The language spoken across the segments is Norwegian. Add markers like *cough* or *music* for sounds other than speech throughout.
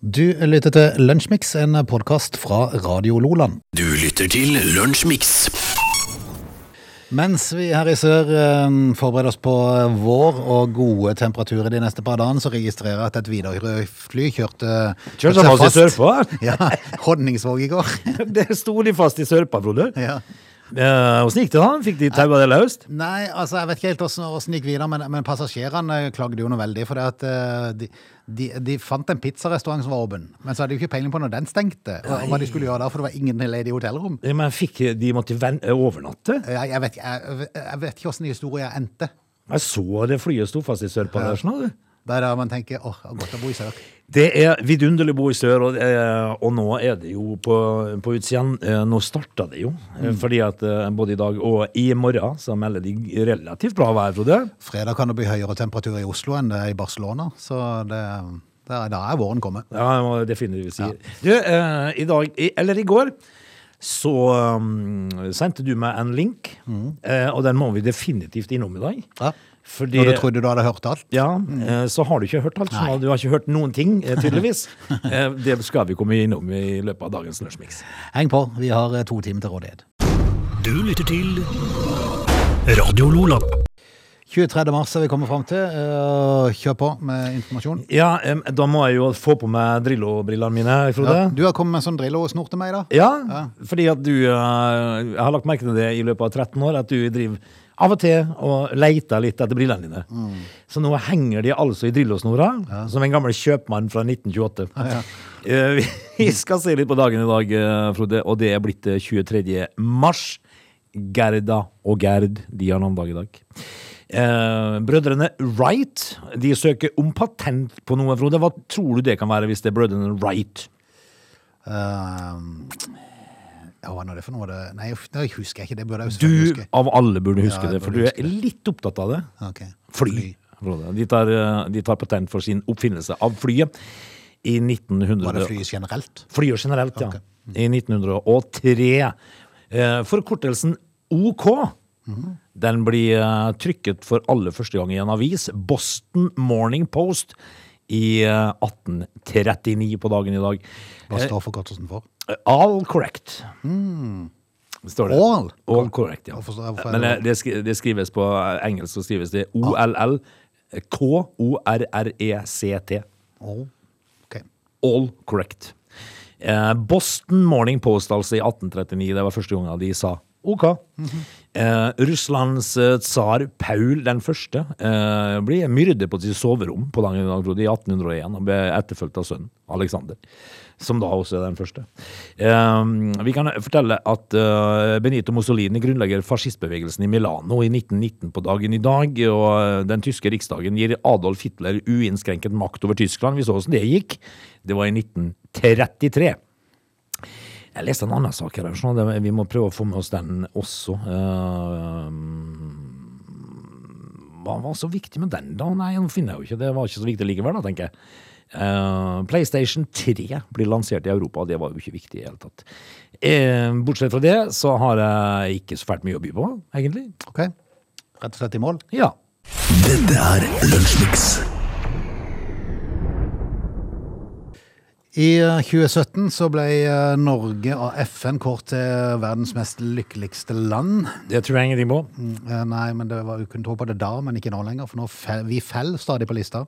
Du lytter til Lunsjmix, en podkast fra Radio Loland. Du lytter til Lunsjmix. Mens vi her i sør eh, forbereder oss på vår og gode temperaturer de neste par dagene, så registrerer jeg at et Widerøe-fly kjørte Kjørte seg fast i sørpa? Ja, Honningsvåg i går. *laughs* Det sto de fast i sørpa, broder. Ja. Eh, Åssen gikk det, da? Fikk de taua det løst? Nei, altså jeg vet ikke helt hvordan det gikk videre, men, men passasjerene klagde jo noe veldig. For det at eh, de, de, de fant en pizzarestaurant som var åpen, men så hadde de ikke peiling på når den stengte. Og, hva de skulle gjøre der, for det var ingen ledige hotellrom. Ja, Men fikk de måtte overnatte? Jeg, jeg, vet, jeg, jeg vet ikke hvordan historien endte. Jeg så det flyet sto fast i Sørpalasjen. du. Det er da man tenker åh, godt å bo i sør. Det er vidunderlig å bo i sør, og, eh, og nå er det jo på, på utsiden. Eh, Nå starta det jo, mm. fordi at eh, både i dag og i morgen så melder de relativt bra vær, Frode. Fredag kan det bli høyere temperatur i Oslo enn det er i Barcelona, så det, da er våren kommet. Ja, definitivt si. Du, eh, i dag, eller i går, så um, sendte du meg en link, eh, og den må vi definitivt innom i dag. Ja. Fordi, Når du trodde du hadde hørt alt. ja, eh, så har du ikke hørt alt. Så du har ikke hørt noen ting, eh, tydeligvis. *laughs* Eh, Det skal vi komme innom i løpet av dagens lunsjmix. Heng på, vi har eh, to timer til rådighet. Du lytter til Radio Lola. 23. mars er vi kommet fram til. Eh, Kjør på med informasjon. Ja, da må jeg jo få på meg Drillo-brillene mine, Frode. Ja, Ja, du har kommet med en sånn Drillo-snor til meg, da. ja, fordi at du eh, Jeg har lagt merke til det i løpet av 13 år, at du driver av og til og leter litt etter brillene dine. Mm. Så nå henger de altså i Drillo-snora, som en gammel kjøpmann fra 1928. ja. *laughs* Eh, vi- skal se litt på dagen i dag, Frode, og det er blitt eh, 23. mars. Gerda og Gerd, de har navnedag i dag. Eh, brødrene Wright de søker om patent på noe, Frode. Hva tror du det kan være hvis det er brødrene Wright? Uh, ja, hva er det for noe? Det- Nei, det husker jeg ikke. Det burde jeg Du huske. av alle burde huske Ja, det, for du er litt opptatt av det. Okay. Fly. Frode. De tar, eh, de tar patent for sin oppfinnelse av flyet i 1900. Var det flyet generelt? Flyet generelt, ja. Ok. I 1903. Eh, Forkortelsen OK. Den blir eh, trykket for aller første gang i en avis, Boston Morning Post, i eh, 1839 på dagen i dag. Hva står forkortelsen for? Eh, All correct. Står det. All? All correct, ja. Men det eh, det, skrives på eh, engelsk, så skrives det O-L-L-K-O-R-R-E-C-T. All. Ok. All correct. Eh, Boston Morning Post, altså i 1839, det var første gangen de sa OK. eh, Russlands eh, tsar Paul den første eh, blir myrdet på sitt soverom på dagen i 1801. og ble etterfulgt av sønnen Alexander, som da også er den første. Eh, vi kan fortelle at eh, Benito Mussolini grunnlegger fascistbevegelsen i Milano i 1919 på dagen i dag, og eh, den tyske riksdagen gir Adolf Hitler uinnskrenket makt over Tyskland. Vi så hvordan det gikk. Det var i 1933. Jeg leste en annen sak her. Sånn at vi må prøve å få med oss den også. Eh, hva var så viktig med den, da? Nei, nå finner jeg jo ikke. Det var ikke så viktig likevel, da, tenker jeg. Uh, PlayStation 3 blir lansert i Europa, og det var jo ikke viktig i det hele tatt. Uh, bortsett fra det så har jeg ikke så fælt mye å by på, egentlig. Ok. Rett og slett i mål. Ja. Dette er Lunsjmix. I eh, 2017 så ble eh, Norge av FN kåret til verdens mest lykkeligste land. Det tror jeg ingenting på. Mm, eh, Nei, men det var, kunne tro på det da, men ikke nå lenger, for nå fel, vi fell stadig på lista.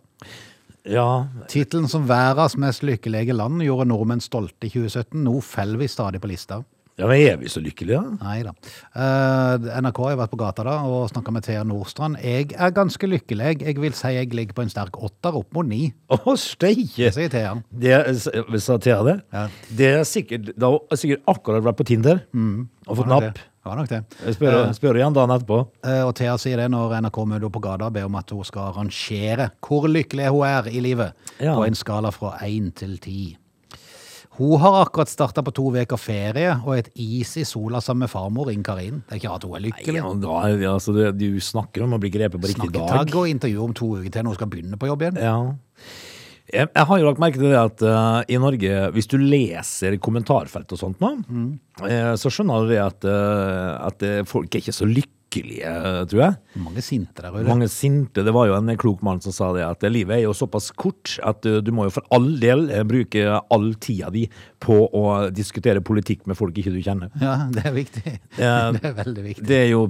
Ja, Tittelen som verdens mest lykkelige land gjorde nordmenn stolte i 2017. Nå faller vi stadig på lista. Ja men er vi så lykkelige, da? Nei da. Eh, NRK har vært på gata da og snakka med Thea Nordstrand. Jeg er ganske lykkelig. Jeg vil si jeg ligger på en sterk åtter, opp mot ni. Å, steike! Sier Thea. Det, sa Thea det? Ja. Det er sikkert, da har sikkert akkurat vært på Tinder og fått napp. det. Var nok det. Jeg spør, spør igjen dagen etterpå. Uh, Og Thea sier det når NRK møter henne på gata og ber om at hun skal rangere hvor lykkelig hun er i livet, Ja. på en skala fra én til ti. Hun har akkurat starta på to uker ferie og et is i sola sammen med farmor, Inn Karin. Det er ikke rart hun er lykkelig. Ja, da, altså, det, du snakker om å bli grepet på riktig dag. Snakketagg og intervju om to uker til når hun skal begynne på jobb igjen. Ja. Jeg, jeg har jo lagt merke til det at uh, i Norge, hvis du leser kommentarfelt og sånt nå, Mm. uh, så skjønner du det at, uh, at folk er ikke så lykkelige lykkelige, tror jeg. Mange sinte der ute. Mange sinte. Det var jo en klok mann som sa det, at livet er jo såpass kort at du må jo for all del uh, bruke all tida di på å diskutere politikk med folk ikke du kjenner. Ja, det er viktig. *laughs* Det er veldig viktig. Det er jo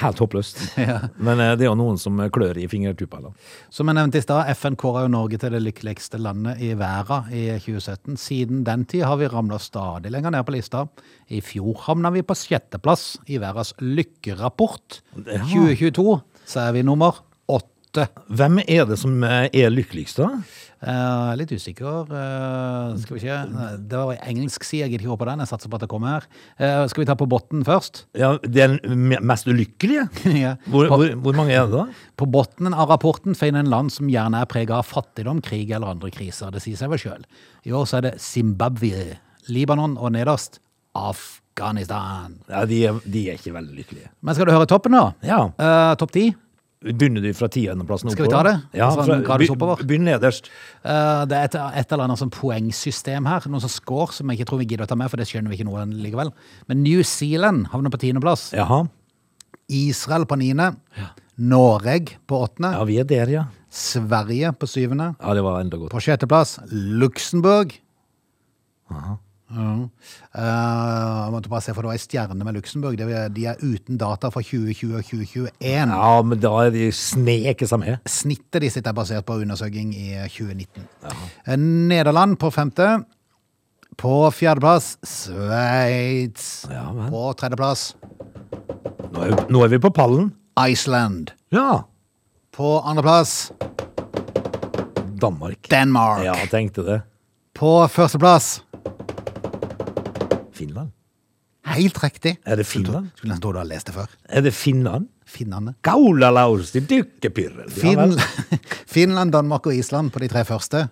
helt håpløst. Men uh, det er jo noen som klør i fingertuppene. Som jeg nevnte i stad, FN kåra jo Norge til det lykkeligste landet i verden i 2017. Siden den tid har vi ramla stadig lenger ned på lista. I fjor havna vi på sjetteplass i verdens lykkerapport. Ja. 2022 så er vi nummer åtte. Hvem er det som uh, er lykkeligst, da? Uh, litt usikker. Uh, skal vi ikke Det var engelsk side, jeg gidder ikke håpe den. Jeg satser på at det kommer her. Uh, skal vi ta på botten først? Ja, Den mest ulykkelige? *laughs* ja. Hvor, på, hvor, hvor mange er det, da? på bunnen av rapporten finner en land som gjerne er prega av fattigdom, krig eller andre kriser. Det sier seg vel sjøl. I år så er det Zimbabwe, Libanon og nederst Afghanistan. Ja, de, er, de er ikke veldig lykkelige. Men skal du høre toppen, da? Ja. Eh, Topp ti. Begynner du fra tiendeplassen Skal vi ta det? Ja, Sånn fra, oppover? Begynn nederst. Uh, det er et, et eller annet sånn poengsystem her. Noen som score, som jeg ikke tror vi gidder å ta med, for det skjønner vi ikke noe likevel. Men New Zealand havner på tiendeplass. Israel på niende. Norge på åttende. Ja, vi er der, ja. Sverige på syvende. Ja, det var enda godt. På sjetteplass Luxembourg. Ja. Eh, jeg måtte bare se, for det var ei stjerne med Luxembourg. De er uten data for 2020 og 2021. Ja, men da er de sneket seg med. Snittet de sitt er basert på undersøking i 2019. Ja. Nederland på femte. På fjerdeplass Sveits. Ja, på tredjeplass Nå er, vi- nå er vi på pallen. Iceland. Ja. På andreplass Danmark. Danmark. Ja, tenkte det. På førsteplass Finland. Helt riktig. Er det Finland? Skulle nesten tro du har lest det før. Er det Finland? Finnene. Kaulalaus, de dykkepyrrel. Finn, *laughs* Finland, Danmark og Island på de tre første.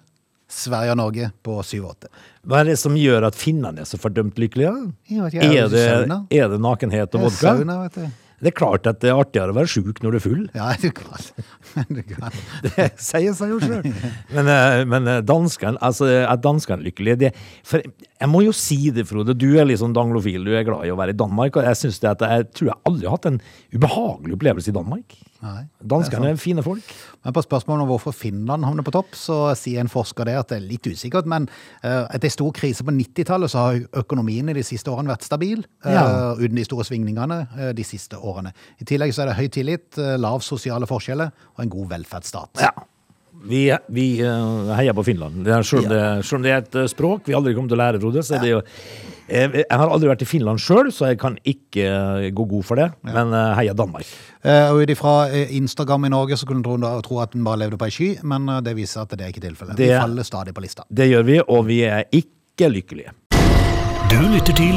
Sverige og Norge på syv og åtte. Hva er det som gjør at finnene er så fordømt lykkelige? Er det, er det nakenhet og vodka? Sauna, vet du. Det er klart at det er artigere å være sjuk når du er full. Ja, du kan. *laughs* Du kan. *laughs* Det sier seg jo sjøl. Men, eh, men eh, danskene, altså, er danskene lykkelige? Det, for jeg må jo si det, Frode. Du er litt sånn danglofil. Du er glad i å være i Danmark. Og jeg synes det at jeg tror jeg aldri har hatt en ubehagelig opplevelse i Danmark. Nei, Danskene er fine folk. Men på spørsmålet om hvorfor Finland havner på topp, så sier en forsker det at det er litt usikkert. Men eh, etter en stor krise på 90-tallet så har økonomien i de siste årene vært stabil. eh, Ja. uten de store svingningene eh, de siste årene. I tillegg så er det høy tillit, lav sosiale forskjeller og en god velferdsstat. Ja. Vi, vi eh, heier på Finland. Det selv, om det, selv om det er et eh, språk vi aldri kommer til å lære, Frode, så er det jo eh, Jeg har aldri vært i Finland sjøl, så jeg kan ikke gå god for det. Men heia Danmark. Eh, og ut ifra Instagram i Norge så kunne en tro, at den bare levde på ei sky, men det viser at det er ikke tilfellet. Vi faller stadig på lista. Det gjør vi, og vi er ikke lykkelige. Du lytter til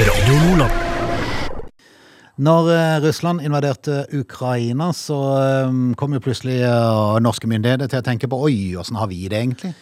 Radio Lola. Når eh, Russland invaderte Ukraina, så eh, kom jo plutselig eh, norske myndigheter til å tenke på oi, åssen har vi det egentlig?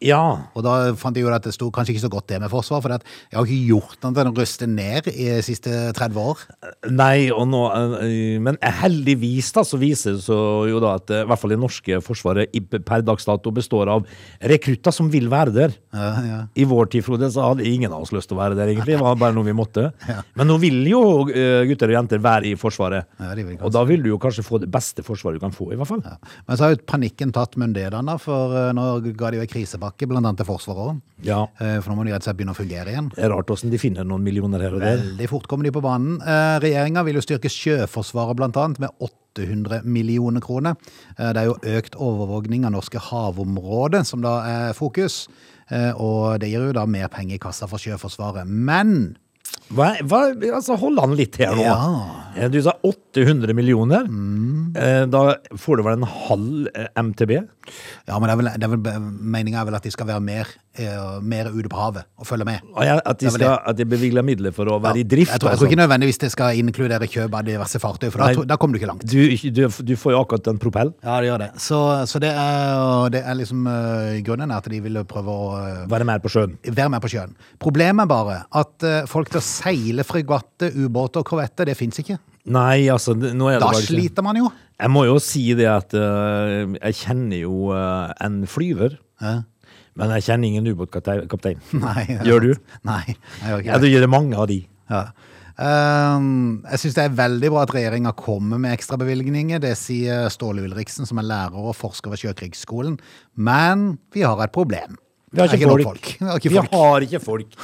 Ja. Og da fant jeg jo at det sto kanskje ikke så godt det med forsvar, for at jeg har ikke gjort noe til å ruste ned i de siste 30 år. Nei, og nå, eh, men heldigvis da, så viser det seg jo da at eh, i hvert fall det norske forsvaret per dags dato består av rekrutter som vil være der. Ja, ja. I vår tid, Frode, så hadde ingen av oss lyst til å være der, egentlig. Det var bare noe vi måtte. *laughs* Men nå vil jo eh, gutter og jenter være i Forsvaret. Ja, og da vil du jo kanskje få det beste forsvaret du kan få, i hvert fall. Men så har jo panikken tatt myndighetene, for eh, nå ga de jo ei krisepakke, blant annet til Forsvaret. Ja. Eh, For nå må de rett og slett begynne å fungere igjen. Det er rart hvordan de finner noen millioner her og der. Veldig fort kommer de på banen. Eh, Regjeringa vil jo styrke Sjøforsvaret annet med 800 millioner kroner. Eh, Det er jo økt overvåkning av norske havområder som da er fokus. Og det gir jo da mer penger i kassa for Sjøforsvaret. Men Hva, hva, altså, hold an litt her nå. Ja. Eh, Du sa 800 millioner. Mm. Da får du vel en halv eh, MTB? Ja, men det er vel, det er vel meninga er vel at de skal være mer, eh, mer ute på havet og følge med. Ja, At de, Det skal, at de bevilger midler for å være i drift? Jeg tror, jeg altså. tror ikke nødvendigvis det skal inkludere kjøp av diverse fartøy, for Nei. da, da kommer du ikke langt. du, du, du får jo akkurat en propell. Ja, det gjør det. Så, så det, er, det er liksom uh, grunnen er at de ville prøve å uh, Være mer på sjøen. være med på sjøen. Problemet er bare at uh, folk til å seile fregatter, ubåter og korvetter, det fins ikke. Nei, altså, er Da sliter man jo. Jeg må jo si det at uh, jeg kjenner jo uh, en flyver, Ja. Men jeg kjenner ingen ubåtkaptein. *laughs* Gjør du? Nei, jeg gjør ikke det er mange av de. Ja. Um, jeg syns det er veldig bra at regjeringa kommer med ekstrabevilgninger. Det sier Ståle Ulriksen, som er lærer og forsker ved Sjøkrigsskolen. Men vi har et problem. Vi har ikke folk. folk. Vi har ikke Vi folk. har ikke folk.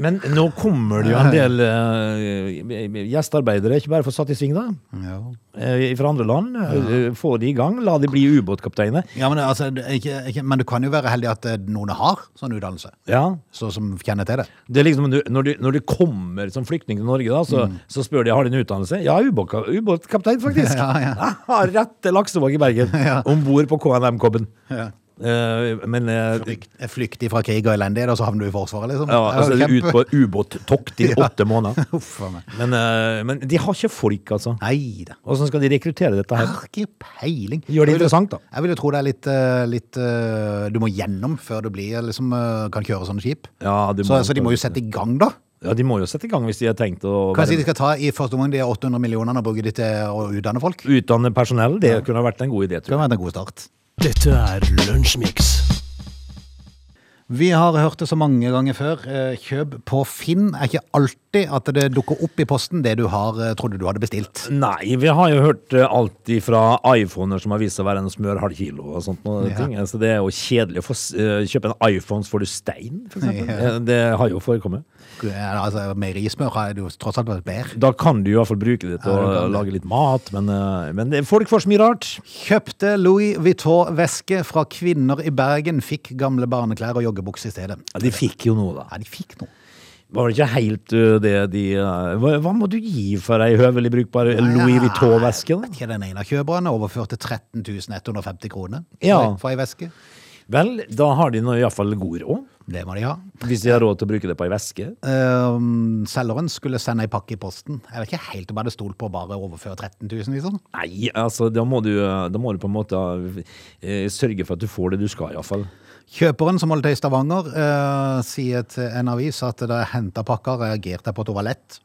Men nå kommer det jo en del uh, gjestearbeidere, ikke bare for satt i sving, da. Ja. Uh, Fra andre land. Eh, Få de i gang. La de bli ubåtkapteiner. Ja, men, altså, ikke, ikke, men du kan jo være heldig at noen har sånn utdannelse, Ja. så, som kjenner til det. Det er liksom, når, du, når du kommer som flyktning til Norge, da, så, Mm. så spør de har du en utdannelse. Ja, ubåtkaptein, faktisk. *laughs* Ja, ja. Jeg *laughs* har rett til Laksevåg i Bergen. *laughs* Ja. Om bord på KNM-kobben. Ja. Eh, men eh, Flykt, flykt fra krig og elendighet, og så havner du i Forsvaret, liksom. ja, altså, ut på ubåttokt i *laughs* Ja. åtte måneder. *laughs* Men, eh, men de har ikke folk, altså. Nei da. Skal de rekruttere dette her? har ikke peiling. Gjør det interessant, da. Jeg vil jo tro det er litt, eh, litt eh, Du må gjennom før du blir, liksom, eh, kan kjøre sånne skip. Ja, det Så, må- så de må jo sette i gang, da. Ja, de må jo sette i gang hvis de har tenkt å Hva sier de skal ta i første omgang de 800 millionene og bruke de til å utdanne folk? Utdanne personell. Det kunne vært en god idé, tror jeg. Det kunne vært en god start. Dette er Lunsjmix. Vi har hørt det så mange ganger før. eh, Kjøp på Finn er ikke alltid at det dukker opp i posten det du har, eh, trodde du hadde bestilt. Nei, vi har jo hørt eh, alt fra iPhoner som har vist seg å være en smør halv kilo og sånt Ja. ting. Så det er jo kjedelig å få kjøpe en iPhone så får du stein, f.eks. Ja. Det har jo forekommet. Altså, Meierismør har jo tross alt vært bedre. Da kan du i hvert fall bruke det til å lage litt mat, men, men det, folk får så mye rart. Kjøpte Louis Vuitton-veske fra kvinner i Bergen. Fikk gamle barneklær og joggebukse i stedet. Ja, de fikk jo noe, da. Ja, de fikk noe. Var det ikke helt det de hva, hva må du gi for ei høvelig brukbar Louis Vuitton-veske? Den ene av kjøperne overførte 13 150 kroner Ja. for, for ei veske. Vel, da har de iallfall god råd. Det må de ha. Hvis de har råd til å bruke det på ei veske. Uh, selgeren skulle sende ei pakke i posten. Jeg vet ikke helt om jeg hadde stolt på å bare overføre 13 000, liksom. Nei, altså, da må du, da må du på en måte uh, sørge for at du får det du skal, iallfall. Kjøperen som holder til i Stavanger, uh, sier til en avis at da jeg henta pakka, reagerte jeg på at hun var lett.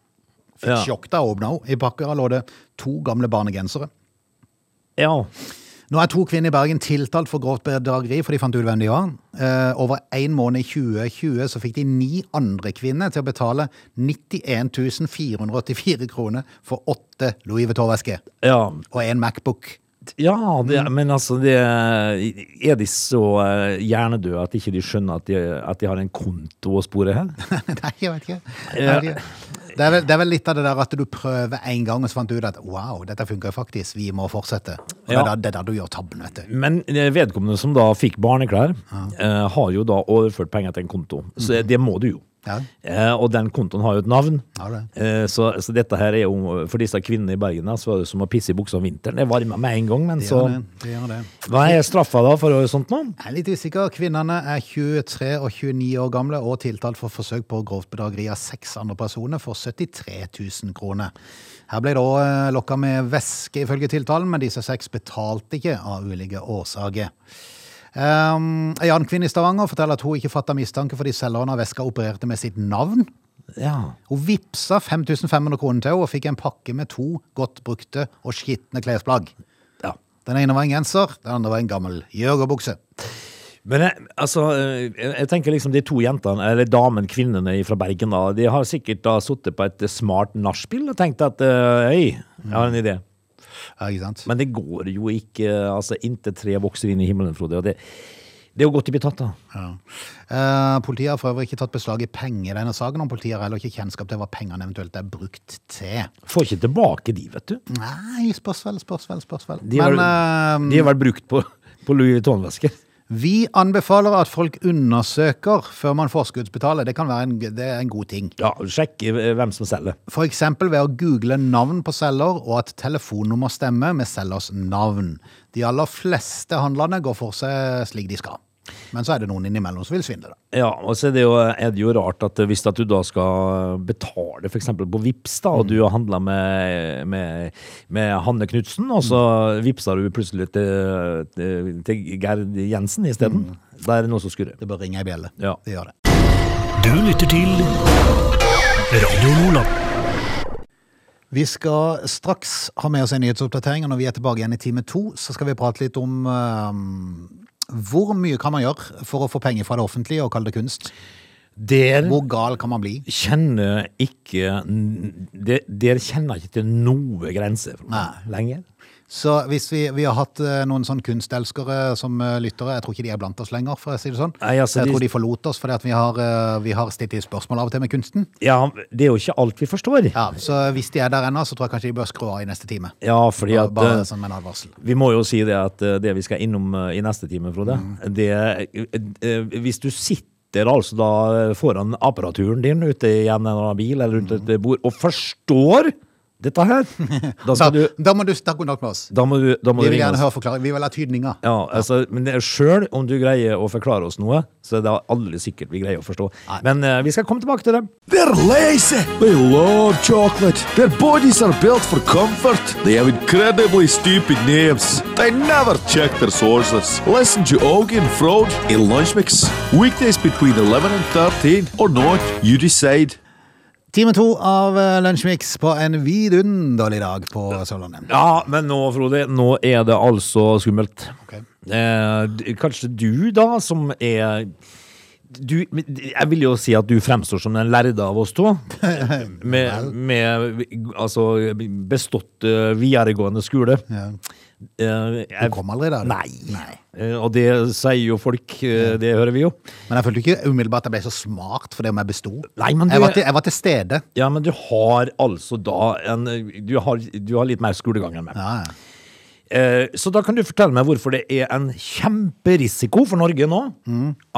Fikk Ja. sjokk da jeg åpna henne. I pakka lå det to gamle barnegensere. Ja. Nå er to kvinner i Bergen tiltalt for grovt bedrageri, for de fant ut hvem de var. Eh, over én måned i 2020 så fikk de ni andre kvinner til å betale 91 484 kroner for åtte Louis Vuitton-vesker Ja, og en Macbook. Ja det, men altså det, Er de så eh, hjernedøde at ikke de skjønner at de, at de har en konto å spore her? *laughs* Nei, jeg vet ikke. Jeg vet ikke. Det er, vel, det er vel litt av det der at du prøver en gang, og så fant du ut at wow, dette funker jo faktisk, vi må fortsette. Og det, Ja. det er da du gjør tabben, vet du. Men eh, vedkommende som da fikk barneklær, eh, har jo da overført penger til en konto. Så det må du jo. Ja. Eh, og den kontoen har jo et navn. Ja, det. Eh, så, så dette her er jo for disse kvinnene i Bergen så var det som å pisse i buksa om vinteren. Det varmer med en gang, men Det så det. det, gjør det. Hva er straffa da for sånt nå? Jeg er litt usikker. Kvinnene er 23 og 29 år gamle og tiltalt for forsøk på grovt bedrageri av seks andre personer for 73 000 kroner. Her ble det òg lokka med væske, ifølge tiltalen, men disse seks betalte ikke av ulike årsaker. Um, en annen kvinne i Stavanger forteller at hun ikke fatta mistanke fordi selgeren av veska opererte med sitt navn. Ja. Hun vippsa 5500 kroner til henne og fikk en pakke med to godt brukte og skitne klesplagg. ja. Den ene var en genser, den andre var en gammel joggebukse. Men jeg, altså, eh, jeg tenker liksom de to jentene, eller damen, kvinnene fra Bergen, da, de har sikkert da sittet på et smart nachspiel og tenkt at øy, hei, jeg har en idé. Ja, ikke sant? Men det går jo ikke, altså inntil tre vokser inn i himmelen, Frode. Og det, det er jo godt de blir tatt, da. Ja. Eh, politiet har for øvrig ikke tatt beslag i penger i denne saken, og politiet har heller ikke kjennskap til hva pengene eventuelt er brukt til. Får ikke tilbake de, vet du. Nei, spørs vel, spørs vel, spørs vel. De har, Men eh, de har vært brukt på, på Louis Vuitton-vesker. Vi anbefaler at folk undersøker før man forskuddsbetaler. Det kan være en, det er en god ting. Ja, sjekk eh, hvem som selger. For eksempel ved å google navn på selger og at telefonnummer stemmer med selgers navn. De aller fleste handlene går for seg slik de skal. Men så er det noen innimellom som vil svindle. da. Ja, og så er det jo, er det jo rart at hvis at du da skal betale f.eks. på Vips da, og du har handla med, med, med Hanne Knutsen, og så vippser du plutselig til, til, til Gerd Jensen isteden. Da er det noe som skurrer. Det bør ringe ei bjelle. Ja. Det gjør det. Du lytter til Radio Nordland. Vi skal straks ha med oss en nyhetsoppdatering, og når vi er tilbake igjen i time to, så skal vi prate litt om eh, hvor mye kan man gjøre for å få penger fra det offentlige og kalle det kunst? Der Hvor gal kan man bli? kjenner ikke Dere kjenner ikke til noe meg lenger. Så hvis vi, vi har hatt eh, noen sånn kunstelskere som eh, lyttere, jeg tror ikke de er blant oss lenger, for å si det sånn. Nei, altså, jeg tror de forlot oss fordi at vi har, eh, vi har stilt i spørsmål av og til med kunsten. Ja, det er jo ikke alt vi forstår. Ja, så hvis de er der ennå, så tror jeg kanskje de bør skru av i neste time. Ja, fordi at bare sånn med en advarsel. Vi må jo si det at det vi skal innom i neste time, Frode, Mm. det Hvis du sitter altså da foran apparaturen din ute i en eller annen bil eller rundt et bord og forstår dette her, da Da, du da må du ta kontakt med oss. Da må du, da må Vi vil gjerne høre forklaring. Vi vil ha tydninger. Ja, altså, men det sjøl om du greier å forklare oss noe, så er det aldri sikkert vi greier å forstå. Nei. Men uh, vi skal komme tilbake til det. They're lazy. They love chocolate. Their bodies are built for comfort. They have incredibly stupid names. They never check their sources. Listen to Augie and Frode in Lunchmix. Weekdays between 11 and 13 or not, you decide. Time to av eh, Lunsjmix på en vidunderlig dag på Sørlandet. Ja, men nå, Frode, nå er det altså skummelt. Ok. Eh, kanskje du, da, som er du, jeg vil jo si at du fremstår som den lærde av oss to. *laughs* Med, med altså bestått eh, videregående skole. Ja. Eh, Du kom aldri der? du. nei. Uh, og det sier jo folk, Uh, det hører vi jo. Men jeg følte ikke umiddelbart at jeg ble så smart for det om jeg besto. Nei, men du- jeg, var til, jeg var til stede. Ja, men du har altså da en Du har, du har litt mer skolegang enn meg. Ja, ja. Så da kan du fortelle meg hvorfor det er en kjemperisiko for Norge nå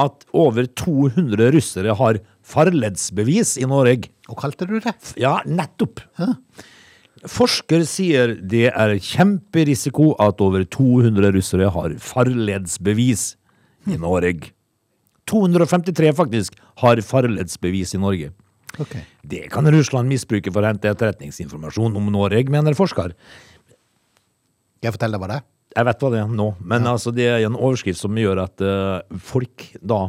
at over 200 russere har farledsbevis i Norge. Hva kalte du det? Ja, nettopp. Forsker sier det er kjemperisiko at over 200 russere har farledsbevis i Norge. 253 faktisk har farledsbevis i Norge. Okay. Det kan Russland misbruke for å hente etterretningsinformasjon om Norge, mener forsker. Skal jeg fortelle deg hva det er? Jeg vet hva det er nå, men altså, det er en overskrift som gjør at uh, folk da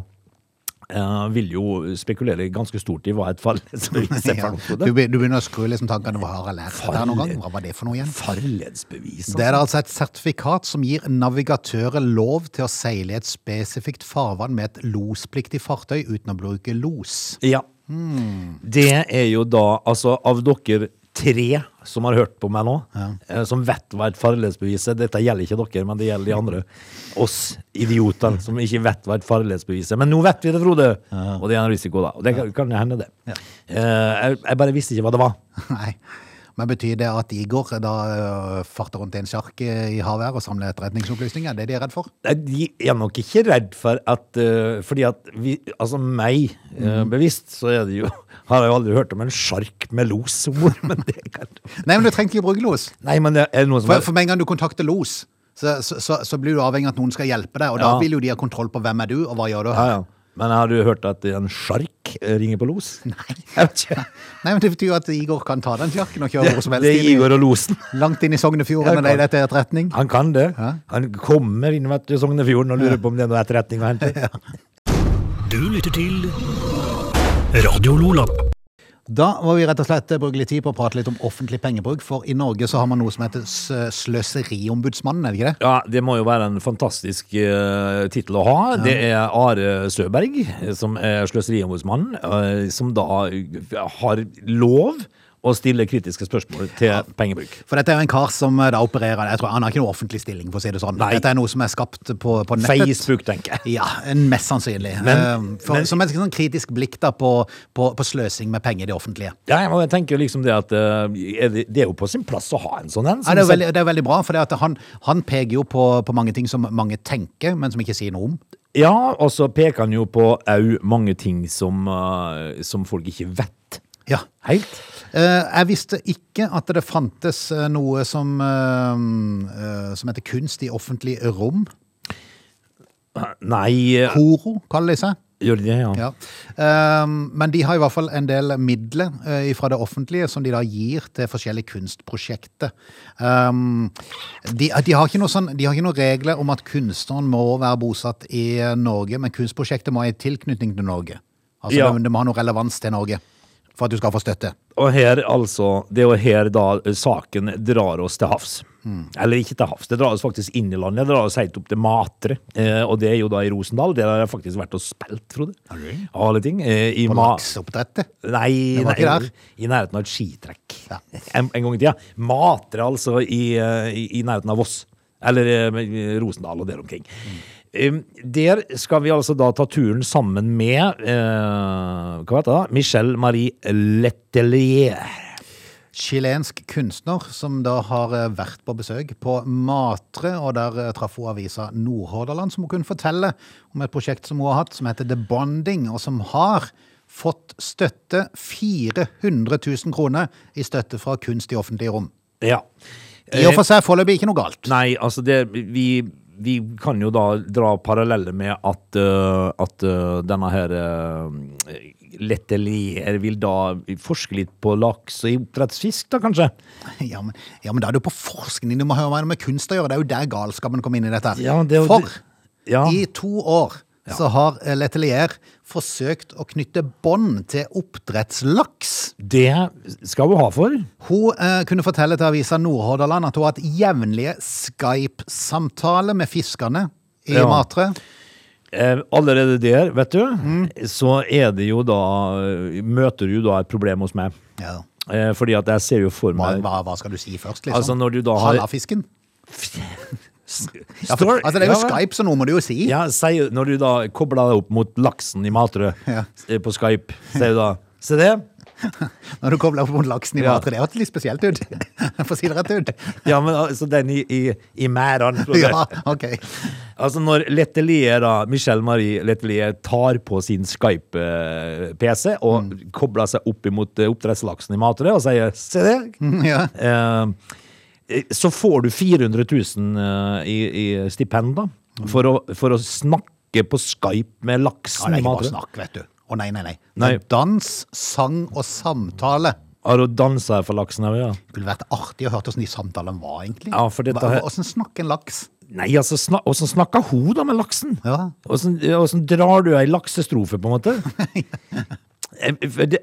eh, vil jo spekulere ganske stort i hva et farledsbevis er Ja. for noe. Du, du begynner å skru liksom tankene Hva har jeg lært der noen gang? Hva var det for noe igjen? Farledsbevis, Det er altså et sertifikat som gir navigatører lov til å seile i et spesifikt farvann med et lospliktig fartøy uten å bruke los. Ja. Det er jo da, altså av dere tre som har hørt på meg nå, ja. som vet hva et farledsbevis er. Dette gjelder ikke dere, men det gjelder de andre. Oss idioter som ikke vet hva et farledsbevis er. Men nå vet vi det, Frode. Og det er en risiko, da. Og det kan, hende, det. Ja. Eh, jeg bare visste ikke hva det var. *laughs* Nei. Men betyr det at Igor da øh, farter rundt i en sjark øh, i havet og samler etterretningsopplysninger? Det Er det de er redd for? Nei, De er nok ikke redd for at eh, Fordi at vi, altså meg eh, bevisst, så er det jo *laughs* Har jeg jo aldri hørt om en sjark med los men det kan *laughs* Nei, men du trenger ikke å bruke los. Nei, men det er noe som For, for med en gang du kontakter los, så, så, så, blir du avhengig av at noen skal hjelpe deg, og da Ja. vil jo de ha kontroll på hvem er du, og hva gjør du Ja, ja. Men har du hørt at en sjark eh, ringer på los? *laughs* Nei. Jeg vet ikke. Nei, men det betyr jo at Igor kan ta den sjarken og kjøre hvor som helst. Det er Igor og losen. Langt inn i Sognefjorden Ja, og leie klart. etterretning. Han kan det. Ja. Han kommer inn til i Sognefjorden og lurer på om det er noe etterretning å hente. *laughs* Du lytter til Radio Lola. Da må vi rett og slett bruke litt tid på å prate litt om offentlig pengebruk, for i Norge så har man noe som heter Sløseriombudsmannen, er det ikke det? Ja, det må jo være en fantastisk uh, tittel å ha. Det er Are Søberg, som er Sløseriombudsmannen, uh, som da eh, har lov å stille kritiske spørsmål til pengebruk. For dette er jo en kar som eh, da opererer Jeg tror Han har ikke noe offentlig stilling, for å si det sånn. Nei. Dette er noe som er skapt på, på nettet. Facebook, tenker jeg. Ja, mest sannsynlig. Men- Eh, for, men- som et sånn kritisk blikk da på, på, på sløsing med penger i det offentlige. Ja, og jeg tenker liksom det at eh, det, er jo på sin plass å ha en sånn en. Ja, det, er veldig, det er veldig bra, for han, han peker jo på, på mange ting som mange tenker, men som ikke sier noe om. Ja, og så peker han jo på au mange ting som, som folk ikke vet Ja. helt. Eh, jeg visste ikke at det fantes eh, noe som, eh, som heter kunst i offentlig rom. Nei, Koro, kaller de seg. gjør de det, ja? Ja. Men de har i hvert fall en del midler fra det offentlige som de da gir til forskjellige kunstprosjekter. De, de, har sånn, de har ikke noen regler om at kunstneren må være bosatt i Norge, men kunstprosjektet må ha en tilknytning til Norge. Altså Ja. det, det må ha noe relevans til Norge. For at du skal få støtte. Og her, altså, det er jo her da eh, saken drar oss til havs. Eller ikke til havs, det drar oss faktisk inn i landet. Det drar oss helt opp til Matre. Eh, og det er jo da i Rosendal. Der har jeg faktisk vært og spilt, Frode. Av alle ting. Eh, i På lakseoppdrettet. Nei, nei i nærheten av et skitrekk. Ja. *laughs* En, en gang i tida. Matre, altså, i, eh, i, i nærheten av Voss. Eller eh, Rosendal og der omkring. Um, Der skal vi altså da ta turen sammen med eh, Hva heter det? Michelle Marie Letelier. Chilensk kunstner som da har eh, vært på besøk på Matre, og der eh, traff hun avisa Nordhordaland, som hun kunne fortelle om et prosjekt som hun har hatt, som heter The Bonding, og som har fått støtte 400 000 kroner i støtte fra kunst i offentlige rom. Ja. I og for seg foreløpig ikke noe galt. Nei, altså det Vi, vi kan jo da dra paralleller med at, uh, at uh, denne her uh, Letelier vil da forske litt på laks og oppdrettsfisk, da kanskje? *laughs* Ja men, ja, men da er det jo på forskning. Du må høre hva det med kunst å gjøre. Det er jo der galskapen kommer inn i dette. Ja, det For det- ja. i to år så har Letelier forsøkt å knytte bånd til oppdrettslaks. Det skal hun ha for. Hun eh, kunne fortelle til avisa Nordhordaland at hun har hatt jevnlige Skype-samtaler med fiskerne i Ja. Matre. Eh, allerede der, vet du, Mm. så er det jo da Møter du da et problem hos meg. Ja. Eh, fordi at jeg ser jo for meg hva, hva skal du si først, liksom? Altså, når du da har- Halafisken? *laughs* Ja, for, altså, det er jo. Skype, så noe må du jo si. Ja, sier, når du da kobler deg opp mot laksen i Matrø Ja. eh, på Skype, sier du da Se det. *laughs* Når du kobler opp mot laksen i Ja. Matre. Det hørtes litt spesielt ut. *laughs* For å si det rett ut. Ja, men altså den i, i, i mæran. *laughs* Ja, ok. Altså når Letelier, da, Michelle Marie Letelier tar på sin Skype-PC og Mm. kobler seg opp mot eh, oppdrettslaksen i Matrø og sier 'se det', Ja. eh, så får du 400 000 eh, i, i stipend, da. For å, for å snakke på Skype med laksen. Ja, det er ikke bare snakk, vet du. Å nei, nei, nei. Nei. Er Dans, sang og samtale. Har du dansa for laksen? Ja. Det ville vært artig å høre hvordan de samtalene var, egentlig. Ja, for dette Hvordan snakker en laks? Nei, altså, snak, Åssen snakker hun da med laksen? Ja. Åssen åssen drar du ei laksestrofe, på en måte? *laughs* Eh,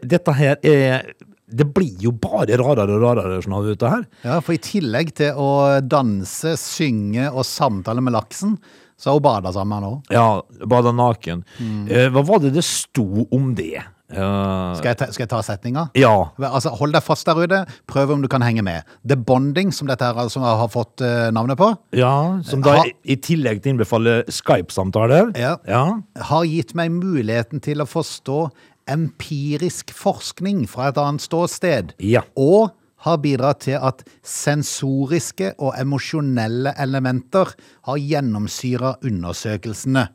Dette her er Det blir jo bare rarere og rarere sånn av dette her. Ja, for i tillegg til å danse, synge og samtale med laksen, så har hun bada sammen òg. Ja, bada naken. Mm. Eh, hva var det det sto om det? Uh, Skal jeg ta, skal jeg ta setninga? ja. Altså, Hold deg fast der ute. Prøv om du kan henge med. The Bonding, som dette her altså har fått uh, navnet på, ja, som da Ha- i, i tillegg til innbefaler Skype-samtaler. Ja. ja. har gitt meg muligheten til å forstå empirisk forskning fra et annet ståsted. Ja. Og har bidratt til at sensoriske og emosjonelle elementer har gjennomsyra undersøkelsene.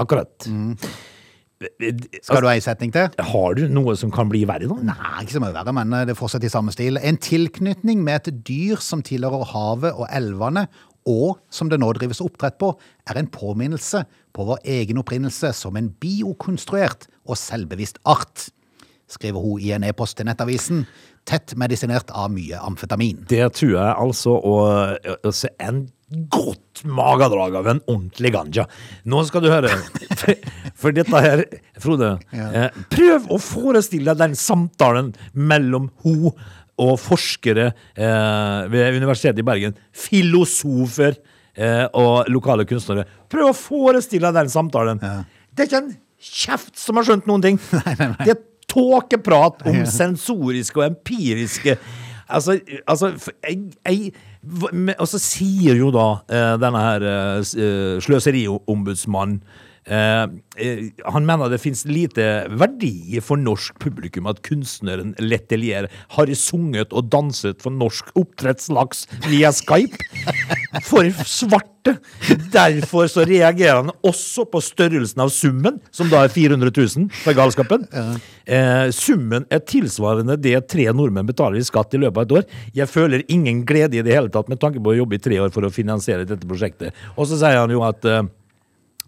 Akkurat. Mm. Skal du ha en setning til? Har du noe som kan bli verre, da? Nei, ikke så mye verre, men det det fortsetter i samme stil. En tilknytning med et dyr som tilhører havet og elvene, og som det nå drives oppdrett på, er en påminnelse på vår egen opprinnelse som en biokonstruert og selvbevisst art, skriver hun i en e-post til Nettavisen, tett medisinert av mye amfetamin. Det tror jeg altså å, se en godt magedrag av en ordentlig ganja. Nå skal du høre. For, *laughs* for dette her, Frode, eh, prøv å forestille deg den samtalen mellom hun og forskere eh, ved Universitetet i Bergen, filosofer eh, og lokale kunstnere. Prøv å forestille deg den samtalen. Det er ikke en kjeft som har skjønt noen ting. *laughs* Det er tåkeprat om sensoriske og empiriske Altså, altså jeg, jeg, Og så sier jo da eh, denne her eh, eh, sløseriombudsmannen Han mener det fins lite verdi for norsk publikum at kunstneren Letelier har sunget og danset for norsk oppdrettslaks via Skype. For svarte! Derfor så reagerer han også på størrelsen av summen, som da er 400 000 for galskapen. Eh, summen er tilsvarende det tre nordmenn betaler i skatt i løpet av et år. Jeg føler ingen glede i det hele tatt med tanke på å jobbe i tre år for å finansiere dette prosjektet. Og så sier han jo at eh,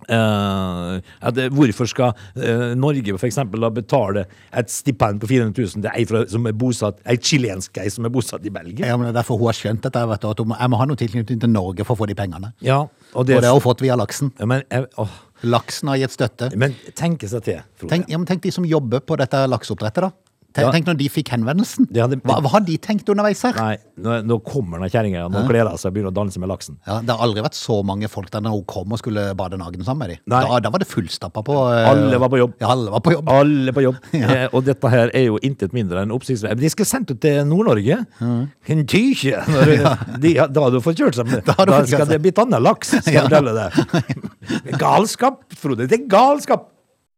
eh, at eh, hvorfor skal uh, Norge for eksempel da betale et stipend på 400 000 til ei fra- som er bosatt, ei chilensk ei som er bosatt i Belgia? Ja, men det er derfor hun har skjønt dette, vet du, at hun jeg må ha noe tilknytning til Norge for å få de pengene. Ja, og det, Og det har hun fått via laksen. Ja, men, jeg- åh, Laksen har gitt støtte. men tenke seg til, Frode. Tenk, ja, tenk de som jobber på dette lakseoppdrettet, da. Tenk, Ja. tenk når de fikk henvendelsen. Ja, det- hva, hva har de tenkt underveis her? Nei, nå, nå kommer den kjerringa, nå kler hun seg og begynner å danse med laksen. Ja, det har aldri vært så mange folk der når hun kom og skulle bade naken sammen med dem. Da, da var det fullstappa på uh, Alle var på jobb. Ja, alle var på jobb. Alle på jobb. *laughs* eh, og dette her er jo intet mindre enn oppsiktsvekkende. De skal sendt ut til Nord-Norge. En tykje! Når de, da har du fått kjørt seg med. *laughs* Da Da, skal det bli laks, skal *laughs* jeg Ja. fortelle deg. Galskap, Frode. Det er galskap!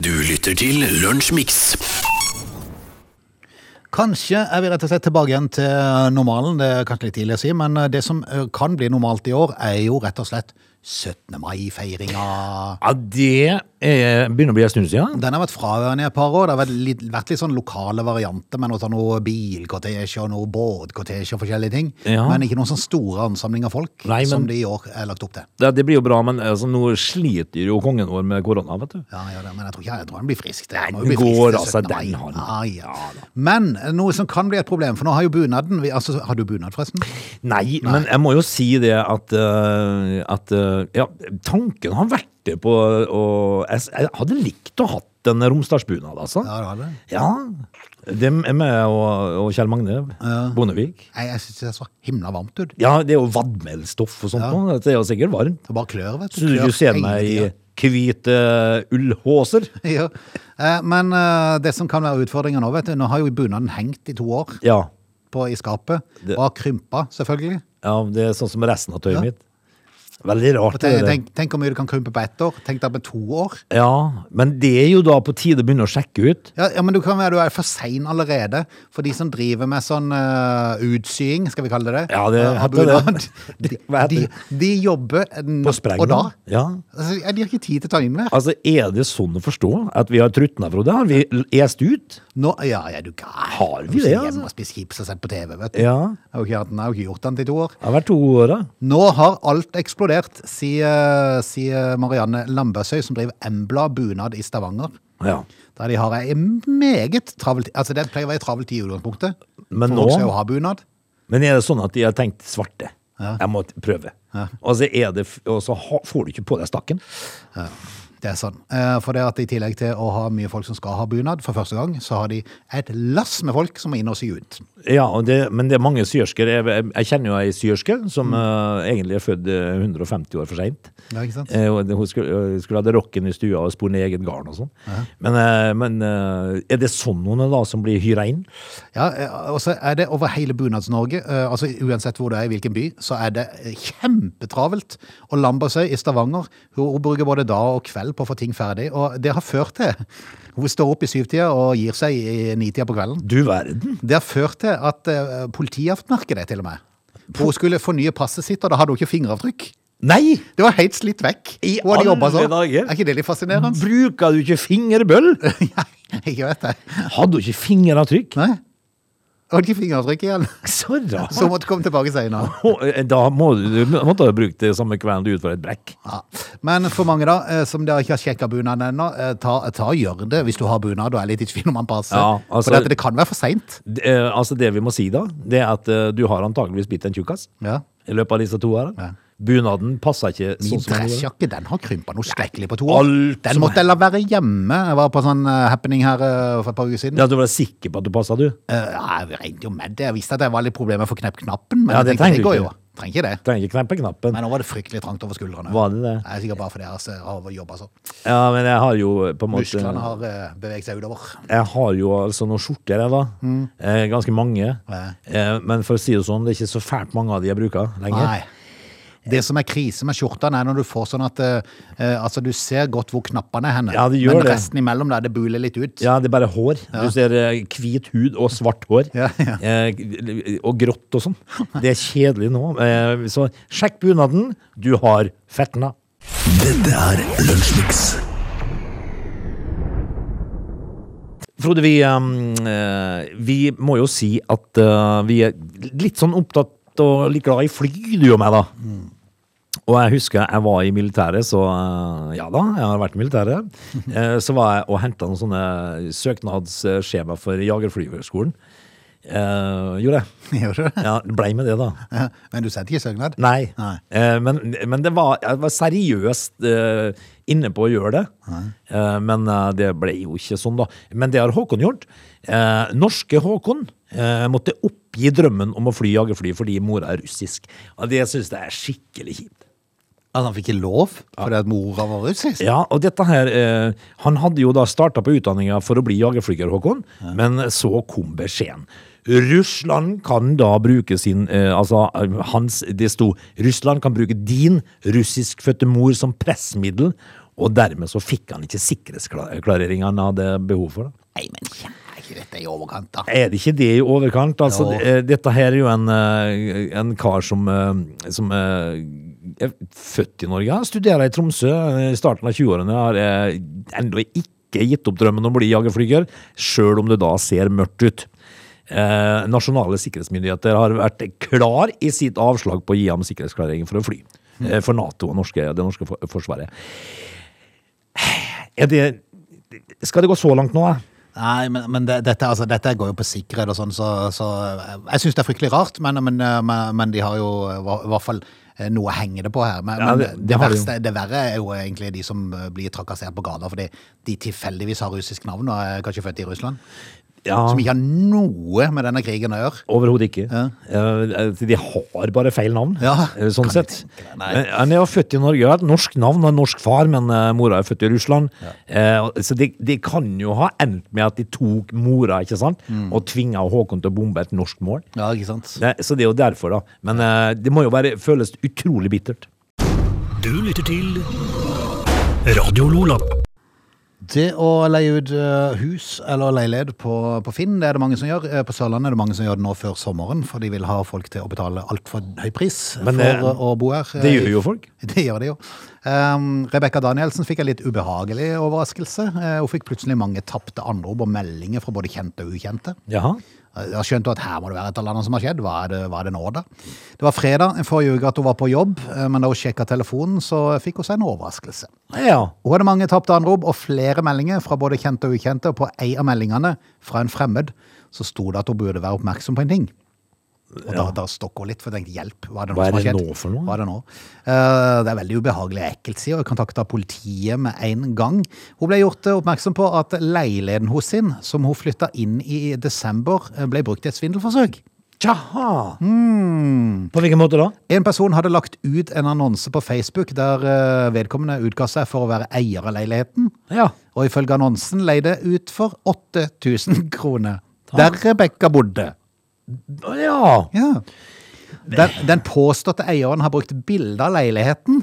Du lytter til Lunsjmix. Kanskje er vi rett og slett tilbake igjen til normalen. Det er kanskje litt tidlig å si, men eh, det som eh, kan bli normalt i år, er jo rett og slett 17. mai-feiringa. Ja, det er, begynner å bli en stund siden. Den har vært fraværende i et par år. Det har vært litt, vært litt sånn lokale varianter med noe, sånn noe bilkortesje og noe båtkortesje og forskjellige ting. Ja. Men ikke noen sånn store ansamling av folk Nei, men- som det i år er lagt opp til. Det, det blir jo bra, men altså, nå sliter jo kongen vår med korona, vet du. Ja, ja, men jeg tror ikke jeg tror han blir frisk. Det Nei, den frisk går av seg, den, han. Ja, ja. Men noe som kan bli et problem, for nå har jo bunaden altså, Har du bunad, forresten? Nei, men jeg må jo si det at, uh, at uh, ja, tanken har vært det på å jeg, jeg hadde likt å hatt en romsdalsbunad, altså. Ja, det har det. Ja. Det er med og, og Kjell Magne Bondevik. Nei, jeg syns det er så himla varmt ut. Ja, det er jo vadmelstoff og sånt. Ja. Det er jo sikkert varmt. Det bare klør, vet du. Så du Klør ser meg i hvite ullhåser? *laughs* Ja. Eh, Men eh, det som kan være utfordringa nå, vet du, nå har jo bunaden hengt i to år Ja. på, i skapet, Det- og har krympa, selvfølgelig. ja. Det er sånn som resten av tøyet Ja. mitt. Veldig rart. Tenk, tenk, tenk hvor mye du kan krympe på ett år. Tenk deg på to år. Ja, men det er jo da på tide å begynne å sjekke ut. Ja, ja men du kan være du er for sein allerede. For de som driver med sånn uh, utsying, skal vi kalle det? Ja, det av *laughs* det. De, de, jobber På spreng. og da. Ja. Altså, de har ikke tid til å ta inn mer. Altså, er det sånn å forstå at vi har trutna, Frode? Har vi est ut? Nå, ja, ja, du gæren. Har vi det, sitter altså? hjemme og spist chips og sett på TV, vet du. Ja. Jeg har jo ikke, ikke gjort den til to år. Det har vært to år, da. Nå har alt eksplodert, sier, sier Marianne Lambøsøy, som driver Embla bunad i Stavanger. Ja. Der de har ei meget travel Altså, det pleier å være travelt i utgangspunktet. Men nå-. Men er det sånn at de har tenkt svarte? Ja. Jeg må prøve. Ja. Og, så er det, og så får du ikke på deg stakken. Det er sånn. Eh, For det at i tillegg til å ha mye folk som skal ha bunad for første gang, så har de et lass med folk som må inn og sy ut. Ja, og det, men det er mange syersker. Jeg, jeg, kjenner jo ei syerske som Mm. uh, egentlig er født eh, 150 år for seint. Ja, ikke sant? Eh, hun skulle, øh, skulle hatt rocken i stua og spone eget garn og sånn. Men, eh, men eh, er det sånn noen da som blir hyra inn? Ja, eh, og så er det over hele Bunads-Norge, eh, altså uansett hvor du er i hvilken by, så er det eh, kjempetravelt. Og Lambersøy i Stavanger, hun bruker både dag og kveld på å få ting ferdig, og det har ført til Hun står opp i syvtida og gir seg i nitida på kvelden. Du verden. Det har ført til at uh, politiet har fått merke det, til og med. Hun skulle fornye passet sitt, og da hadde hun ikke fingeravtrykk. Nei! Det var helt slitt vekk. I Hun hadde alle sånn. dager. Er ikke det litt fascinerende? Bruker du ikke fingerbøll? *laughs* Nei, jeg vet det. Hadde hun ikke fingeravtrykk? Nei. Hadde ikke fingeravtrykk igjen. *laughs* Så rart. Så måtte komme tilbake senere. *laughs* Eh, Da må du, du ha brukt det samme kvelden du utfører et brekk. Ja. Men for mange da, eh, som dere ikke har sjekka bunaden ennå, eh, ta, ta gjør det hvis du har bunad og er litt i tvil om han passer. Ja, altså- for dette, det kan være for seint. Altså det vi må si da, det er at du har antageligvis blitt en tjukkas Ja. i løpet av disse to årene. Ja. Bunaden passer ikke Min sånn som den dressjakke den har krympa noe skrekkelig på to år. alt Den som måtte jeg la være hjemme. Jeg var på sånn eh, happening her eh, for et par uker siden. Ja, du var sikker på at du passet, du? Eh, ja, jeg regnet jo med det. Jeg visste at det var litt problemer for å kneppe knappen, men Ja, jeg det tenkte, trenger det du går ikke. jo. Trenger ikke det. Trenger ikke kneppe knappen. Men nå var det fryktelig trangt over skuldrene. Var det det? Er sikkert bare fordi jeg altså, har jobba sånn. Ja, men jeg har jo på en måte Musklene har eh, beveget seg utover. Jeg har jo altså noen skjorter, jeg, da. Eh, ganske mange. Mm. Ja. Eh, men for å si det sånn, det er ikke så fælt mange av de jeg bruker lenger. Nei. Det som er krise med skjortene, er når du får sånn at eh, eh, altså du ser godt hvor knappene er henne, Ja, det gjør men det. resten imellom der, det buler litt ut. Ja, det er bare hår. Du ser eh, hvit hud og svart hår. Ja, ja. Eh, og grått og sånn. Det er kjedelig nå. Eh, så sjekk bunaden. Du har fetna. Dette er Lunsjmix. Frode, vi, eh, vi må jo si at eh, vi er litt sånn opptatt og litt glad i fly, du og meg, da. Og jeg husker jeg var i militæret, så eh, ja da, jeg har vært i militæret. *laughs* Eh, Så var jeg og henta noen sånne søknadsskjema for Jagerflygerskolen. Eh, gjorde jeg. *laughs* Gjorde du? Ja, blei med det, da. Ja, Men du sendte ikke søknad? Nei. Nei. Eh, men, men det var, jeg var seriøst eh, inne på å gjøre det. Eh, men det ble jo ikke sånn, da. Men det har Håkon gjort. Eh, norske Håkon eh, måtte oppgi drømmen om å fly jagerfly fordi mora er russisk. Og det syns jeg er skikkelig kjipt. Altså, han fikk ikke lov fordi at mora var russisk? Ja, og dette her eh, Han hadde jo da starta på utdanninga for å bli jagerflyger, Håkon, men så kom beskjeden. Russland kan da bruke sin eh, Altså, eh, hans Det sto Russland kan bruke din russiskfødte mor som pressmiddel, og dermed så fikk han ikke sikkerhetsklarering han hadde behov for. da. Nei, men er ikke dette i overkant, da? Er det ikke det i overkant? Altså, Jo. eh, dette her er jo en, eh, en kar som, eh, som eh, er født i Norge, studerer i Tromsø eh, i starten av 20-årene, har eh, ennå ikke gitt opp drømmen om å bli jagerflyger, sjøl om det da ser mørkt ut. Eh, nasjonale sikkerhetsmyndigheter har vært klar i sitt avslag på å gi ham sikkerhetsklarering for å fly. eh, For Nato og norske, det norske for- forsvaret. Det Skal det gå så langt nå, da? Nei, men, men det, dette, altså, dette går jo på sikkerhet og sånn, så, så jeg syns det er fryktelig rart, men, men, men, de har jo i hvert fall noe henger det på her. Men, Ja, men det- det, det har de jo. verste, det verre er jo egentlig de som eh, blir trakassert på gata fordi de tilfeldigvis har russisk navn og er kanskje født i Russland. Ja. Som ikke har noe med denne krigen å gjøre. Overhodet ikke. Ja. Eh, De har bare feil navn, Ja, eh, sånn kan sett. Han er jo født i Norge, har et norsk navn, og en norsk far, men eh, mora er født i Russland. Eh, Så det de kan jo ha endt med at de tok mora ikke sant? Mm. og tvinga Håkon til å bombe et norsk mål. Ja, ikke sant? Så det er jo derfor, da. Men eh, det må jo være, føles utrolig bittert. Du lytter til Radio Lola. Det å leie ut eh, hus eller leilighet på, på Finn, det er det mange som gjør. Eh, På Sørlandet er det mange som gjør det nå før sommeren, for de vil ha folk til å betale altfor høy pris Men det- for å bo her. Det gjør jo folk. *laughs* Det gjør de jo. Um, Rebekka Danielsen fikk en litt ubehagelig overraskelse. Eh, hun fikk plutselig mange tapte anrop og meldinger fra både kjente og ukjente. Jaha. Jeg skjønte skjønt at her må det være et eller annet som har skjedd. Hva er det, hva er det nå, da? Det var fredag forrige uke at hun var på jobb, eh, men da hun sjekka telefonen, så fikk hun seg en overraskelse. Ja. Hun hadde mange tapte anrop og flere meldinger fra både kjente og ukjente, og på ei av meldingene fra en fremmed så sto det at hun burde være oppmerksom på en ting. Og da, da stokk hun litt, for jeg tenkte hjelp, hva er det Hva er det nå for noe? Hva er det nå? Uh, det er veldig ubehagelig og ekkelt, sier hun. Kontakta politiet med en gang. Hun ble gjort eh, oppmerksom på at leiligheten sin, som hun flytta inn i i desember, eh, ble brukt i et svindelforsøk. Tjaha. Mm. På hvilken måte da? En person hadde lagt ut en annonse på Facebook der vedkommende utga seg for å være eier av leiligheten. Ja. Og ifølge annonsen leide ut for 8000 kroner. Der Rebekka bodde. Ja. Ja. Den, den påståtte eieren har brukt bilde av leiligheten.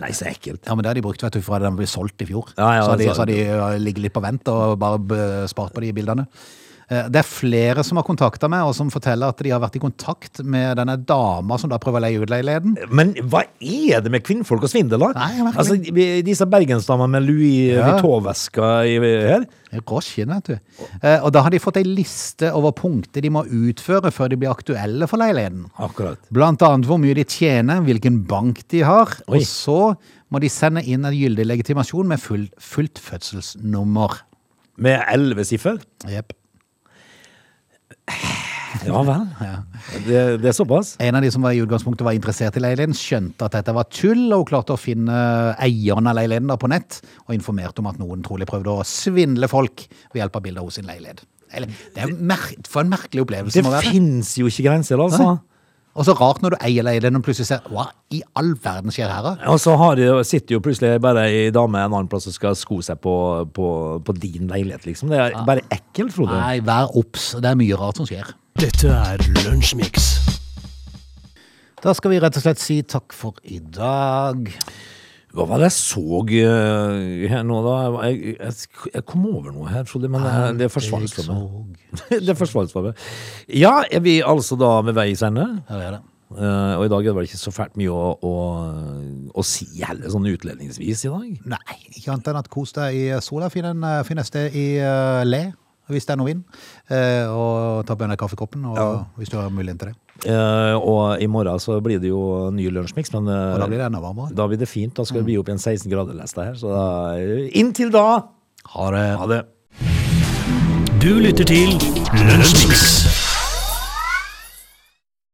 Nei, så ekkelt. Ja, men det har de brukt vet du, fra den ble solgt i fjor. Ja, ja, så de, så de uh, ligget litt på vent og bare spart på de bildene. Eh, Det er flere som har kontakta meg, og som forteller at de har vært i kontakt med denne dama som da prøver å leie ut leiligheten. Men hva er det med kvinnfolk og svindel, da? Altså, disse bergensdamene med Louis Ja. Vuitton-veska her er vet du. Eh, Og da har de fått ei liste over punkter de må utføre før de blir aktuelle for leiligheten. Akkurat. Blant annet hvor mye de tjener, hvilken bank de har, Oi. og så må de sende inn en gyldig legitimasjon med full, fullt fødselsnummer. Med elleve siffer? Jepp. Ja vel. Det, det er såpass? En av de som var i utgangspunktet var interessert i leiligheten, skjønte at dette var tull, og klarte å finne eieren av leiligheten på nett, og informerte om at noen trolig prøvde å svindle folk ved hjelp av bilder hos sin leilighet. Eller, det er mer for en merkelig opplevelse Det det fins jo ikke grenser, altså. Og så rart når du eier leiligheten og plutselig ser, hva i all verden skjer her? Og så har de, sitter jo plutselig bare ei dame en annen plass og skal sko seg på, på, på din leilighet, liksom. Det er bare ekkelt, Frode. Nei, vær obs, det er mye rart som skjer. Dette er Lunsjmix. Da skal vi rett og slett si takk for i dag. Hva var det jeg så eh, her nå, da? Jeg, jeg, jeg kom over noe her, Frode, men det, det forsvant for meg. *laughs* det forsvant for meg. Ja, er vi altså da ved veis ende? Ja, det er det. Eh, og i dag er det vel ikke så fælt mye å, å, å si heller, sånn utledningsvis i dag. Nei, ikke annet enn at kos deg i sola. Finn, en, eh, finn et sted i uh, le, hvis det er noe vind. Uh, og ta på deg kaffekoppen, og, hvis du har mulighet til det. Eh, og i morgen så blir det jo ny lunsjmiks. men uh, da blir det da blir det fint. Da skal det bli opp i en 16 grader, leste her. Så da, inntil da Ha det. Ha det. Du lytter til Lunsjmix.